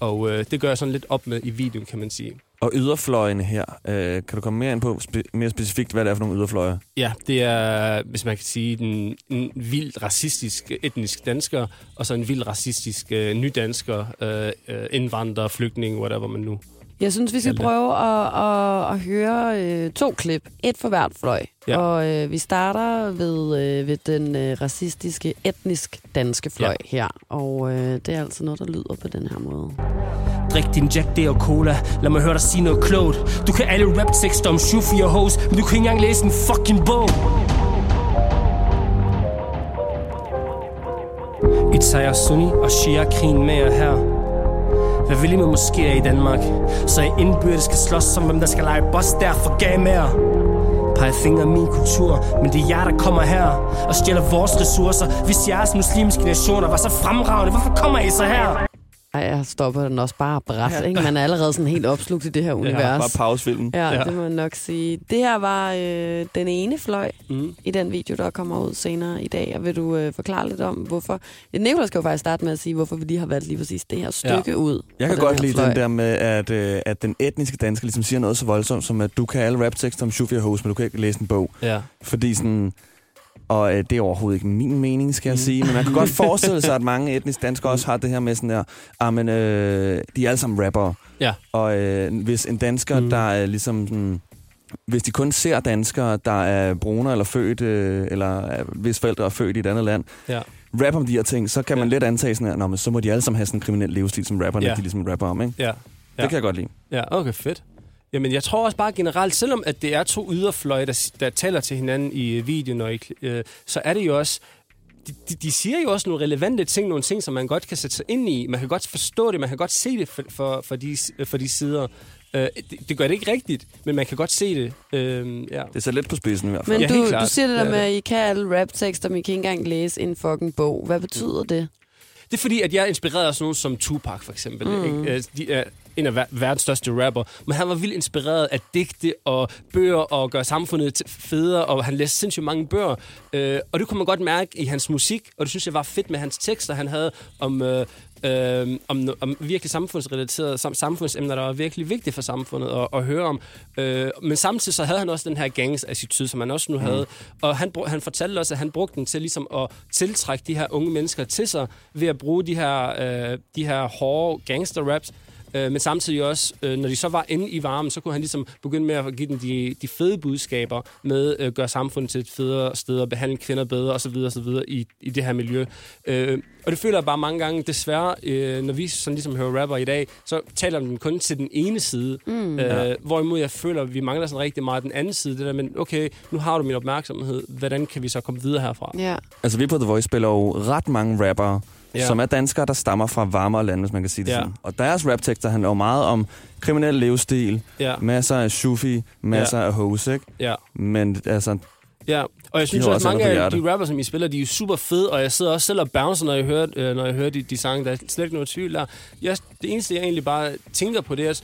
Og øh, det gør jeg sådan lidt op med i videoen, kan man sige. Og yderfløjene her, øh, kan du komme mere ind på spe- mere specifikt, hvad det er for nogle yderfløje? Ja, det er, hvis man kan sige, en, en vild racistisk etnisk dansker, og så en vild racistisk øh, nydansker, øh, øh, indvandrer, flygtning, whatever man nu. Jeg synes, vi skal Alt det. prøve at, at, at høre øh, to klip. Et for hvert fløj. Ja. Og øh, vi starter ved, øh, ved den øh, racistiske, etnisk danske fløj ja. her. Og øh, det er altså noget, der lyder på den her måde. Drik din Jack D og Cola Lad mig høre dig sige noget klogt Du kan alle rap tekster om 24 hoes Men du kan ikke engang læse en fucking bog Et sejr sunni og shia krigen med jer her hvad vil I med moskéer i Danmark? Så I indbyrdes skal slås som hvem der skal lege boss der for gamer. mere Peger fingre af min kultur Men det er jer der kommer her Og stjæler vores ressourcer Hvis jeres muslimske nationer var så fremragende Hvorfor kommer I så her? Ej, jeg stopper den også bare bræt, ja. ikke? Man er allerede sådan helt opslugt i det her univers. Bare pausefilmen. Ja, Ja. det må jeg nok sige. Det her var øh, den ene fløj Mm. i den video, der kommer ud senere i dag. Og vil du øh, forklare lidt om, hvorfor... Nicolas skal jo faktisk starte med at sige, hvorfor vi lige har valgt lige præcis det her stykke ja. ud. Jeg kan godt lide fløj. den der med, at, øh, at den etniske dansker ligesom siger noget så voldsomt, som at du kan alle raptekster om Shufia Hose, men du kan ikke læse en bog. Ja. Fordi sådan... Og øh, det er overhovedet ikke min mening, skal jeg sige. Men man kan godt *laughs* forestille sig, at mange etniske danskere også har det her med sådan der... Ah, men øh, de er alle sammen rappere. Ja. Og øh, hvis en dansker, Mm. der er ligesom sådan... Hvis de kun ser danskere, der er brune eller født, øh, eller er, hvis forældre er født i et andet land, Ja. rap om de her ting, så kan man Ja. let antage sådan her, "Nå, men så må de alle sammen have sådan en kriminel livsstil, som rapperne, Ja. de ligesom rapper om, ikke? Ja. Det kan jeg godt lide. Ja, okay, fedt. Jamen, jeg tror også bare generelt, selvom at det er to yderfløje, der, der taler til hinanden i videoen, og i, øh, så er det jo også... De, de, de siger jo også nogle relevante ting, nogle ting, som man godt kan sætte sig ind i. Man kan godt forstå det, man kan godt se det for, for, for, de, for de sider. Øh, det, det gør det ikke rigtigt, men man kan godt se det. Øh, ja. Det er så lidt på spidsen i hvert fald. Men Ja, du, du siger det der er med, at I kan alle raptekster, men I kan ikke engang læse en fucking bog. Hvad betyder det? Det er fordi, at jeg er inspireret af sådan nogen som Tupac, for eksempel. Mm. Ikke? Øh, De er en af ver- verdens største rapper. Men han var vildt inspireret af digte og bøger og gøre samfundet federe, og han læste sindssygt mange bøger. Øh, og det kunne man godt mærke i hans musik, og det synes jeg var fedt med hans tekster, han havde om... Øh, øh, om, om virkelig samfundsrelaterede sam- samfundsemner, der var virkelig vigtige for samfundet at, at høre om. Øh, men samtidig så havde han også den her gangs-attitude, som han også nu havde. Og han, han fortalte også, at han brugte den til ligesom at tiltrække de her unge mennesker til sig, ved at bruge de her, øh, de her hårde gangster-raps, Øh, men samtidig også, øh, når de så var inde i varmen, så kunne han ligesom begynde med at give dem de, de fede budskaber med at øh, gøre samfundet til et federe sted og behandle kvinder bedre osv. osv. I, i det her miljø. Øh, og det føler jeg bare mange gange, desværre, øh, når vi sådan ligesom hører rapper i dag, så taler de kun til den ene side. Mm. Øh, hvorimod jeg føler, at vi mangler sådan rigtig meget den anden side. Det der, men okay, nu har du min opmærksomhed. Hvordan kan vi så komme videre herfra? Ja. Altså, vi på The Voice spiller jo ret mange rappere, Ja. ja. som er danskere, der stammer fra varmere lande, hvis man kan sige det Ja. sådan. Og deres raptekster handler jo meget om kriminel levestil, Ja, masser af shufi, masser af hose, ikke? ja. Men altså, Ja, og jeg synes også, også mange andet på af de rapper, som I spiller, de er jo super fede, og jeg sidder også selv og bouncer, når jeg hører, øh, når jeg hører de, de sange. Der er slet ikke noget tvivl der. Jeg, det eneste, jeg egentlig bare tænker på, det er, at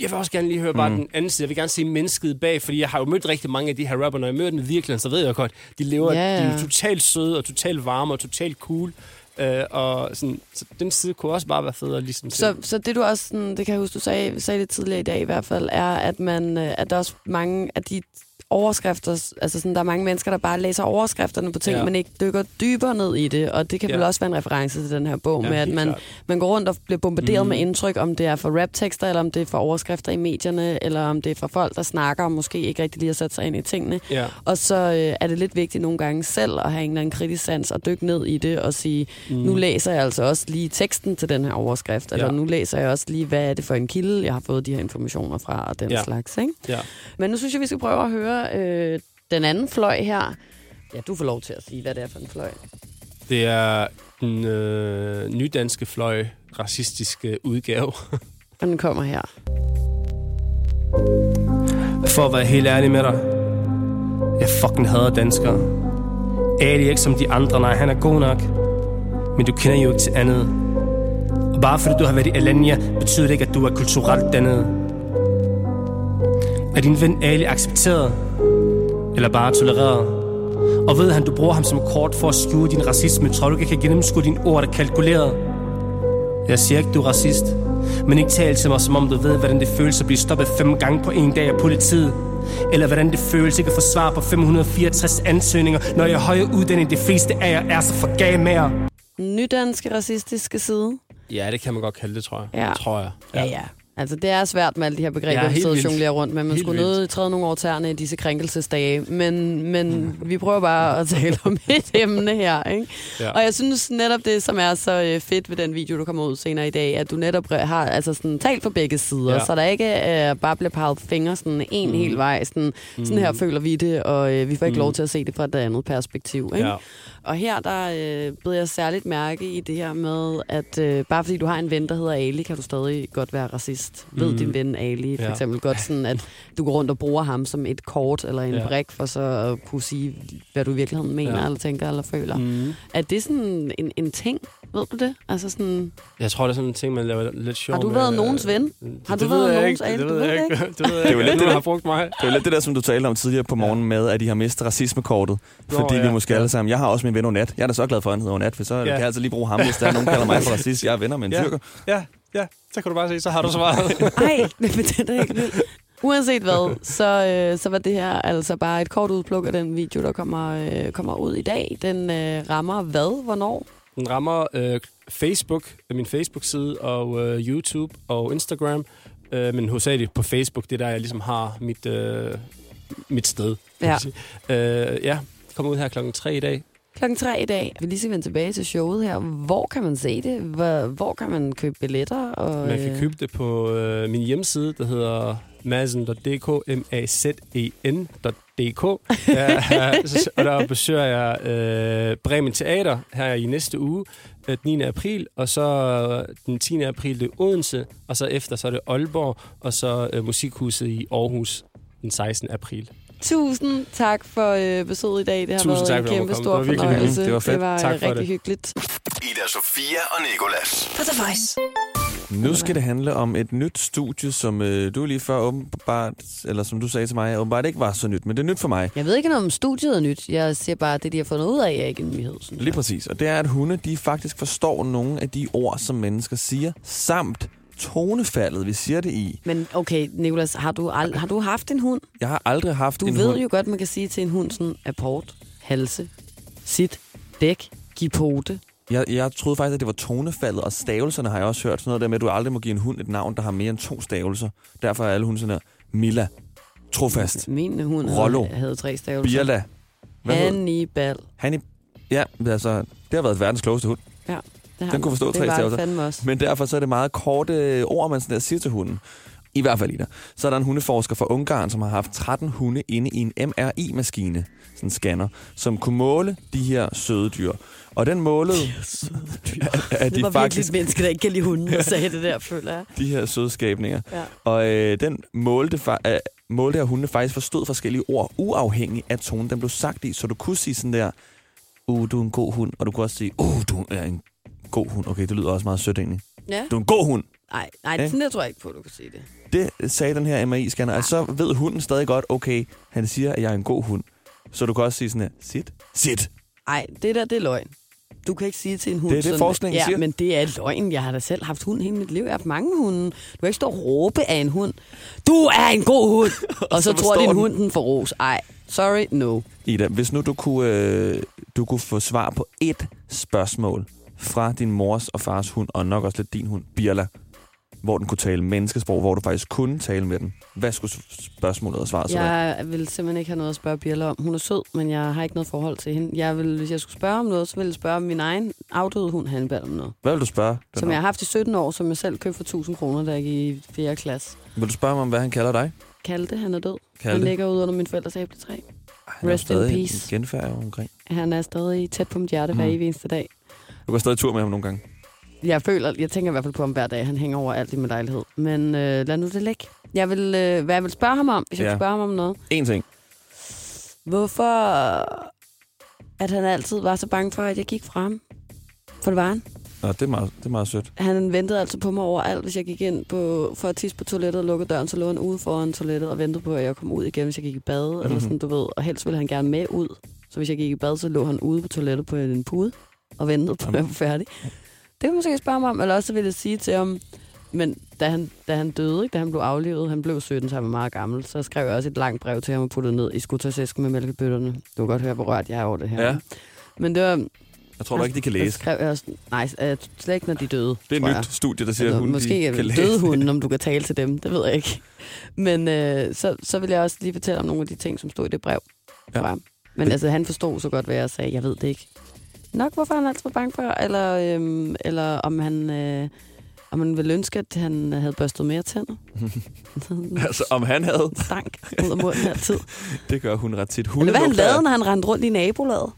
jeg vil også gerne lige høre bare Mm. den anden side. Jeg vil gerne se mennesket bag, fordi jeg har jo mødt rigtig mange af de her rapper. Når jeg møder dem i virkeligheden, så ved jeg godt, de lever, Ja, de er ja. jo totalt søde og totalt varme og totalt cool. Øh, og sådan, så den side kunne også bare være fed at ligesom. Så, så det du også, sådan, det kan jeg huske, du sagde, sagde det tidligere i dag i hvert fald, er, at, man, øh, at der er også mange af de overskrifter, altså sådan, der er mange mennesker, der bare læser overskrifterne på ting, Ja. men ikke dykker dybere ned i det, og det kan Ja. vel også være en reference til den her bog, Ja, med at man, klart. man går rundt og bliver bombarderet mm. med indtryk, om det er for raptekster, eller om det er for overskrifter i medierne, eller om det er for folk, der snakker og måske ikke rigtig lige har sat sig ind i tingene. Ja. Og så øh, er det lidt vigtigt nogle gange selv at have en eller anden kritisk sans og dykke ned i det og sige, mm. nu læser jeg altså også lige teksten til den her overskrift, eller Ja. nu læser jeg også lige, hvad er det for en kilde, jeg har fået de her informationer fra, og den ja. slags. Ikke? Ja. Men nu synes jeg, vi skal prøve at høre øh, den anden fløj her. Ja, du får lov til at sige, hvad det er for en fløj. Det er den øh, nydanske fløj racistiske udgave. *laughs* Og den kommer her. For at være helt ærlig med dig. Jeg fucking hader danskere. Ali er ikke som de andre, nej, han er god nok. Men du kender jo ikke til andet. Og bare fordi du har været i Alanya, betyder det ikke, at du er kulturelt dannet. Er din ven Ali accepteret? Eller bare tolereret? Og ved han, du bruger ham som kort for at skjule din racisme, tror du ikke, jeg kan gennemskue dine ord, der er kalkuleret? Jeg siger ikke, du er racist. Men ikke tal til mig, som om du ved, hvordan det føles at blive stoppet fem gange på en dag af politiet. Eller hvordan det føles ikke at få svar på 564 ansøgninger, når jeg er højere uddannet. De fleste af jer er så for gage med jer. Nydanske racistiske side. ja, det kan man godt kalde det, tror jeg. Ja. Tror jeg. Ja, ja. Altså, det er svært med alle de her begreber, Ja, vi sidder og jonglerer rundt med. Man Helt skulle nødt træde nogle år tæerne i disse krænkelsesdage. Men, men vi prøver bare at tale om *laughs* et emne her, ikke? Ja. Og jeg synes netop det, som er så øh, fedt ved den video, der kommer ud senere i dag, at du netop re- har altså sådan, talt for begge sider, Ja. så der ikke øh, bare bliver peget fingre sådan en mm. hel vej. Sådan, mm. sådan her føler vi det, og øh, vi får ikke Mm. lov til at se det fra et andet perspektiv. Ikke? Ja. Og her der øh, beder jeg særligt mærke i det her med, at øh, bare fordi du har en ven, der hedder Ali, kan du stadig godt være racist. Mm. Ved Mhm. din ven Ali for Ja. eksempel godt sådan, at du går rundt og bruger ham som et kort eller en Ja. brik, for så at kunne sige, hvad du i virkeligheden mener, Ja. eller tænker, eller føler. Mm. Mm. Er det sådan en, en ting? Ved du det? Altså sådan, Jeg tror, det er sådan en ting, man laver lidt sjov har du med. været nogens ven? Har du det været nogens ikke. Det ved jeg det ikke. *laughs* Det ved jeg Det er jo lidt har brugt mig. Det er jo lidt det der, som du talte om tidligere på morgenen med, at de har mistet racismekortet. Nå, Fordi ja, vi måske alle sammen... Jeg har også min ven Onat. Jeg er da så glad for, at han hedder Onat, for så Ja. kan jeg altså lige bruge ham, hvis der er nogen, der kalder mig for *laughs* racist. Jeg er venner med en Ja. tyrker. Ja, ja. Så kan du bare se, så har du svaret. *laughs* Ej, men det er ikke vildt. Uanset hvad, så, øh, så var det her altså bare et kort udpluk af den video, der kommer, øh, kommer ud i dag. Den øh, rammer hvad? Hvornår? Den rammer øh, Facebook, min Facebook-side, og øh, YouTube og Instagram. Øh, men hovedsageligt på Facebook, det er der, jeg ligesom har mit, øh, mit sted. Ja. Øh, ja, kommer ud her klokken 3 i dag. Klokken tre i dag. Vi lige skal vende tilbage til showet her. Hvor kan man se det? Hvor, hvor kan man købe billetter? Og, Man kan øh, købe det på øh, min hjemmeside, der hedder mazen.dk, m-a-z-e-n.dk. *laughs* ja, så- og der besøger jeg øh, Bremen Teater her i næste uge, øh, den 9. april, og så øh, den 10. april det er Odense, og så efter så er det Aalborg, og så øh, Musikhuset i Aarhus den 16. april. Tusind tak for øh, besøget i dag. Det har Tusind været tak, en kæmpe stor komme. Det fornøjelse. hyggeligt. Det var fedt. Det var Tak øh, for rigtig det. hyggeligt. Ida Sofia og Nikolas. På The Voice. Nu skal det handle om et nyt studie, som øh, du lige før åbenbart, eller som du sagde til mig, åbenbart ikke var så nyt, men det er nyt for mig. Jeg ved ikke, noget om studiet er nyt. Jeg siger bare, at det, de har fundet ud af, er ikke en nyhed. Synes Lige jeg. præcis. Og det er, at hunde de faktisk forstår nogle af de ord, som mennesker siger, samt tonefaldet, vi siger det i. Men okay, Nicolas, har du, ald- har du haft en hund? Jeg har aldrig haft Du en ved hund. jo godt, man kan sige til en hund sådan, apport, halse, sit, dæk, giv pote. Jeg, jeg troede faktisk, at det var tonefaldet, og stavelserne har jeg også hørt. Sådan noget der med, at du aldrig må give en hund et navn, der har mere end to stavelser. Derfor er alle hunde sådan her. Mila. Trofast. Min hund Rollo. havde, havde tre stavelser. Birla. Hvad Hannibal. Hanni. Ja, altså, det har været verdens klogeste hund. Ja, det Den kunne forstå det tre stavelser. det. Men derfor så er det meget korte øh, ord, man sådan der siger til hunden. I hvert fald, Ida. Så er der en hundeforsker fra Ungarn, som har haft 13 hunde inde i en MRI-maskine, sådan en scanner, som kunne måle de her søde dyr. Og den målede, at *laughs* Det de var faktisk virkelig et menneske, der ikke kan lide hunden, der *laughs* sagde det der, føler jeg. de her søde skabninger. Ja. Og øh, den målte, øh, målte her hunde faktisk forstod forskellige ord, uafhængig af tonen, den blev sagt i. Så du kunne sige sådan der, uh, du er en god hund, og du kunne også sige, uh, du er en god hund. Okay, det lyder også meget sødt egentlig. Ja. Du er en god hund. Nej, nej, Ja. sådan der tror jeg ikke på, du kan sige det. Det sagde den her MRI-scanner. Altså, så ved hunden stadig godt, okay, han siger, at jeg er en god hund. Så du kan også sige sådan her, sit, sit. Nej, det der, det er løgn. Du kan ikke sige til en hund Det er det, sådan, forskningen ja, siger. men det er løgn. Jeg har da selv haft hund hele mit liv. Jeg har haft mange hunde. Du kan ikke stå og råbe af en hund. Du er en god hund! *laughs* og så, så tror din den. hund, den får ros. Ej, sorry, no. Ida, hvis nu du kunne, øh, du kunne få svar på ét spørgsmål fra din mors og fars hund, og nok også lidt din hund, Birla, hvor den kunne tale menneskesprog, hvor du faktisk kunne tale med den. Hvad skulle spørgsmålet og svaret så være? Jeg vil simpelthen ikke have noget at spørge Birla om. Hun er sød, men jeg har ikke noget forhold til hende. Jeg vil, hvis jeg skulle spørge om noget, så ville jeg spørge om min egen afdøde hund Hannibal om noget. Hvad vil du spørge? Som om? jeg har haft i 17 år, som jeg selv købte for 1000 kroner, da jeg gik i 4. klasse. Vil du spørge mig om, hvad han kalder dig? Kalte, han er død. Kalte? Han ligger ude under min forældres æbletræ. Han er Rest in stadig peace. en genfærd omkring. Han er stadig tæt på mit hjerte hver Mm. evig eneste dag. Du går stadig tur med ham nogle gange. Jeg føler, jeg tænker i hvert fald på ham hver dag. Han hænger over alt i min lejlighed. Men øh, lad nu det ligge. Jeg vil, øh, hvad jeg vil spørge ham om, hvis jeg Ja. vil spørge ham om noget. En ting. Hvorfor at han altid var så bange for, at jeg gik fra ham? For det var han. Nå, det er meget, det er meget sødt. Han ventede altså på mig overalt, hvis jeg gik ind på, for at tisse på toilettet og lukke døren, så lå han ude foran toilettet og ventede på, at jeg kom ud igen, hvis jeg gik i bad, mm-hmm. eller sådan, du ved. Og helst ville han gerne med ud. Så hvis jeg gik i bad, så lå han ude på toilettet på en pude og ventede på, at var færdig. Det kan man måske spørge mig om, eller også ville jeg sige til ham, men da han, da han døde, ikke, da han blev aflevet, han blev 17, så han var meget gammel, så skrev jeg også et langt brev til ham og puttede ned i skuttersæsken med mælkebøtterne. Du kan godt høre, hvor rørt jeg er over det her. Ja. Men det var... Jeg tror du ikke, de kan læse. skrev jeg også, nej, øh, slet ikke, når de døde. Det er et jeg. nyt studie, der siger, at Eller hunden måske de er kan læse. døde hunden, om du kan tale til dem. Det ved jeg ikke. Men øh, så, så vil jeg også lige fortælle om nogle af de ting, som stod i det brev. Ja. Ja. Men Det- altså, han forstod så godt, hvad jeg sagde. Jeg ved det ikke. Nok, hvorfor han altid var bange for, eller, øhm, eller om han... Øh, om man ville ønske, at han havde børstet mere tænder. *laughs* Altså, om han havde, Stank ud af munden altid. *laughs* det gør hun ret tit. Hunde Eller hvad han af- lavede, når han rendte rundt i nabolaget.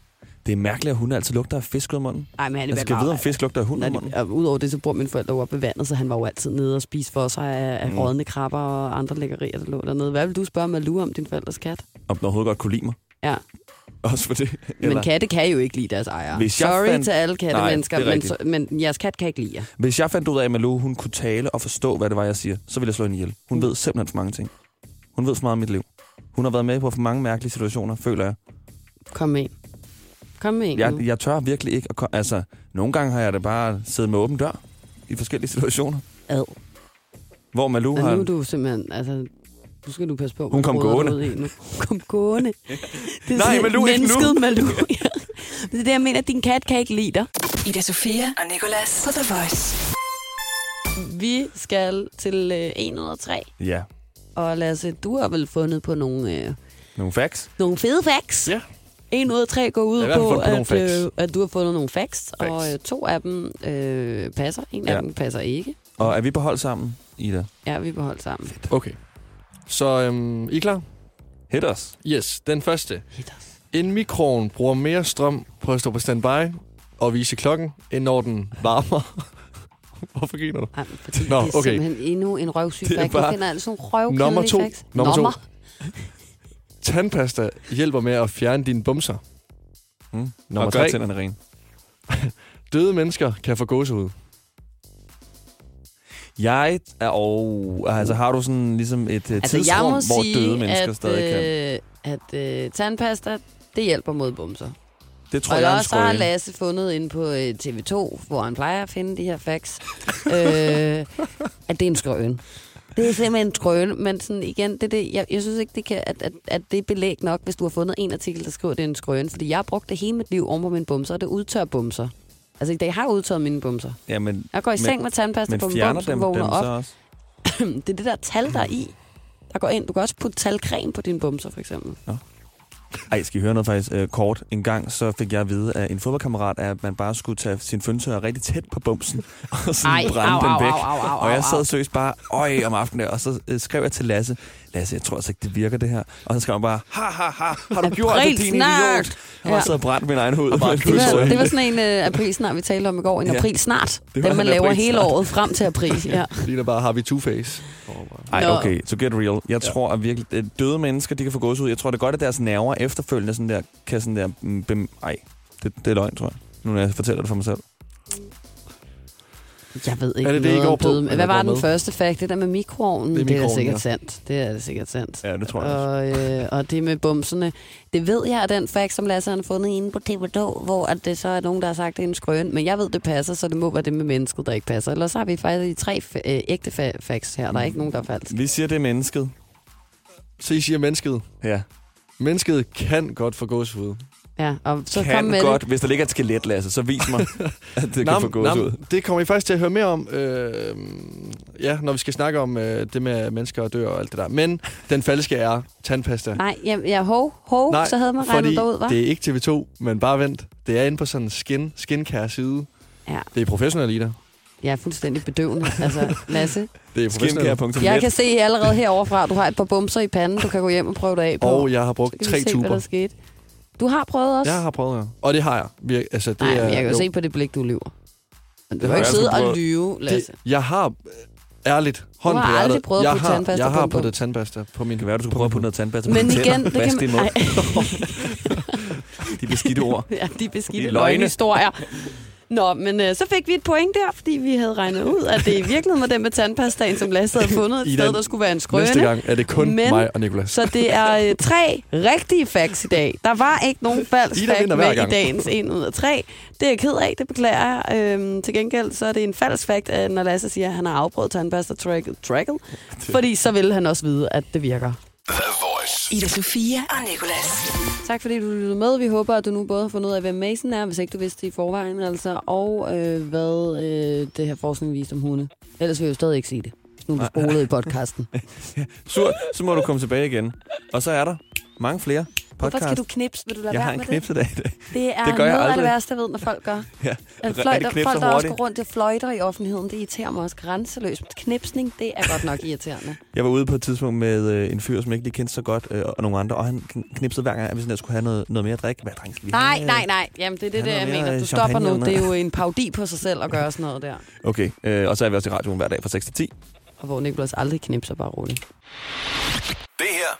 Det er mærkeligt, at hunde altid lugter af fisk ud af munden. Ej, men han Jeg skal vide, om fisk lugter af hund ud af munden. og udover det, så bor mine forældre jo op ved vandet, så han var jo altid nede og spise for sig af, af Mm. rådne krabber og andre lækkerier, der lå dernede. Hvad vil du spørge Malou om din forældres kat? Om den overhovedet godt kunne lide mig. Ja. *laughs* Også for det. Men katte kan jo ikke lide deres ejere. Hvis jeg Sorry fandt- til alle kattemennesker, Nej, men, så, men jeres kat kan ikke lide jer. Hvis jeg fandt ud af, at Malou hun kunne tale og forstå, hvad det var, jeg siger, så ville jeg slå hende ihjel. Hun ved simpelthen for mange ting. Hun ved for meget om mit liv. Hun har været med på for mange mærkelige situationer, føler jeg. Kom med en. Kom med en Jeg, jeg tør virkelig ikke at. Altså, nogle gange har jeg da bare siddet med åben dør i forskellige situationer. Ad. Hvor Malou Og har... nu er du simpelthen, altså, nu skal du passe på. Hun kom du gående. nu. Hun kom gående. *laughs* Det er Nej, sådan Malou, ikke nu. mennesket Malou. *laughs* Ja. Det er det, jeg mener, at din kat kan ikke lide dig. Ida Sofia og Nicolas på The Voice. Vi skal til øh, 1 ud af 3. Ja, Og Lasse, du har vel fundet på nogle, øh, nogle facts. nogle fede facts. Ja. En ud af tre går ud på, på at, øh, at du har fundet nogle facts, Facts. og øh, to af dem øh, passer. En Ja. af dem passer ikke. Og er vi på hold sammen, Ida? Ja, vi beholdt sammen. Okay. Så øhm, I er klar? Hit os. Yes, den første. Hit os. En mikroovn bruger mere strøm på at stå på standby og vise klokken, end når den varmer. *laughs* Hvorfor griner du? Ej, men fordi Nå, det er okay. simpelthen endnu en røvsyg Det er fact. bare- Jeg finder altså nogle røvkedelige Nummer to. facts. Nummer to. Nummer. *laughs* Tandpasta hjælper med at fjerne dine bumser. Mm. Nummer og gør tre. tænderne rene. *laughs* Døde mennesker kan få gåsehud. Jeg er... Oh, altså, har du sådan ligesom et uh, Altså, tidsrum, jeg hvor sige, døde mennesker at, stadig kan? øh, at øh, tandpasta, det hjælper mod bumser. Det tror og jeg en også så har skrøne. Lasse fundet ind på øh, TV2, hvor han plejer at finde de her facts, *laughs* øh, at det er en skrøn. Det er simpelthen en skrøn, men sådan igen, det, det, jeg, jeg synes ikke, det kan, at, at, at det er belæg nok, hvis du har fundet en artikel, der skriver, at det er en skrøn. Fordi jeg har brugt det hele mit liv om på mine bumser, og det udtør bumser. Altså, i dag har jeg udtaget mine bumser. Ja, men, Jeg går i Men- seng med tandpasta på min fjerner bums, dem, vågner dem op. så også? *clears throat* Det er det der tal, der er i. Der går ind. Du kan også putte talcreme på dine bumser, for eksempel. Ej, skal I høre noget faktisk øh, kort? En gang så fik jeg at vide af en fodboldkammerat, at man bare skulle tage sin føntør rigtig tæt på bumsen, og sådan Ej, brænde au, den au, væk. au, au, au, og jeg sad seriøst bare, øj, om aftenen, og så øh, skrev jeg til Lasse, Lasse, jeg tror altså ikke, det virker det her. Og så skrev han bare, ha, ha, ha, har du gjort det, din snart! idiot? Og Ja. og brændte min egen hud. Og bare med en Det var, det var sådan en uh, april snart, vi talte om i går. En Ja. april snart. Det Den, man laver hele snart. året frem til april. Ja. *laughs* Lige der bare har vi Two-Face. Ej, Nå. okay, so get real. Jeg tror at virkelig, at døde mennesker, de kan få gåsehud. Jeg tror, det er godt, at deres nerver efterfølgende sådan der, kan sådan der... mm, Bem, ej, det, det er løgn, tror jeg. Nu når jeg fortæller det for mig selv. Jeg ved ikke Er det det, I noget går om på? døde. Hvad var den med? første fakt? Det der med mikroovnen, Det er det er, mikroovnen, sikkert ja. sandt. Det er da sikkert sandt. Ja, det tror jeg også. Og, øh, og det med bumserne, det ved jeg, at den fact, som Lasse har fundet inde på TV2, hvor at det så er nogen, der har sagt, det er en skrøn. Men jeg ved, det passer, så det må være det med mennesket, der ikke passer. Ellers har vi faktisk de tre øh, ægte fa- facts her. Der er ikke nogen, der er falsk. Vi siger, det er mennesket. Så I siger mennesket. Ja. Mennesket kan godt få gåsehud. Ja, og så kom kan med godt, det. hvis der ligger et skelet, Lasse, så vis mig, *laughs* at det kan få gåsehud. nå, det kommer I faktisk til at høre mere om, øh, ja, når vi skal snakke om øh, det med mennesker og dør og alt det der. Men den falske er tandpasta. Nej, jeg, jeg hov, hov, Nej, så havde man regnet derud, hva'? det er ikke TV2, men bare vent. Det er inde på sådan en skin, skincare side. Ja. Det er professionelt, Ida. Jeg er fuldstændig bedøvende. *laughs* Altså, Lasse, Det er professionelt. Skincare.net. jeg kan se allerede herovre fra, du har et par bumser i panden, du kan gå hjem og prøve det af på. Og jeg har brugt vi tre se, hvad tuber. der skete. Du har prøvet også? Jeg har prøvet, ja. Og det har jeg. Vir- altså, det Nej, er, men jeg kan jo se på det blik, du lyver. Men du har kan ikke sidde sgu og prøvet. lyve, Lasse. det, jeg har øh, ærligt hånd har på aldrig hjertet. prøvet at jeg putte har, tandpasta jeg har puttet tandpasta på min Det kan være, du skulle prøve at putte noget tandpasta på Men dine igen, tænder. det kan man... *laughs* De beskidte ord. *laughs* ja, de beskidte De løgne. løgnehistorier. Nå, men øh, så fik vi et point der, fordi vi havde regnet ud, at det i virkeligheden var den med tandpastaen, som Lasse havde fundet et *laughs* sted, der skulle være en Næste skrøne. gang er det kun Men- mig og Nicolas. Så det er øh, tre rigtige facts i dag. Der var ikke nogen falsk fact med i dagens 1 ud af 3. Det er jeg ked af, det beklager jeg. Øhm, til gengæld så er det en falsk fact, at når Lasse siger, at han har afprøvet tandpasta trackle, trackle fordi så vil han også vide, at det virker. The Voice. Ida Sofia og Nicolas. Tak fordi du lyttede med. Vi håber, at du nu både har fundet ud af, hvem Mason er, hvis ikke du vidste det i forvejen, altså, og øh, hvad øh, det her forskning viste om hunde. Ellers vil jeg jo stadig ikke sige det, hvis nu du spolede i podcasten. *laughs* Surt, så må du komme tilbage igen. Og så er der mange flere Hvorfor skal du knipse? Vil du lade Jeg være har en med knipsedag i dag. det? Det er *laughs* Det gør jeg noget af det aldrig. værste, jeg ved, når folk gør. *laughs* Ja. Fløjter, knipser folk, der også hurtigt. går rundt og fløjter i offentligheden, det irriterer mig også grænseløst. Knipsning, det er godt nok irriterende. *laughs* Jeg var ude på et tidspunkt med øh, en fyr, som jeg ikke lige kendte så godt, øh, og nogle andre, og han kn- knipsede hver gang, at vi sådan, der skulle have noget, noget mere at drikke. Hvad dreng skal vi Nej, have? nej, nej. Jamen, det er det, har jeg mener. Du stopper nu. Det er noget. jo en paudi på sig selv at gøre sådan noget der. Okay, øh, og så er vi også i radioen hver dag fra 6 til 10. Og hvor Nicolas aldrig knipser bare roligt. Det her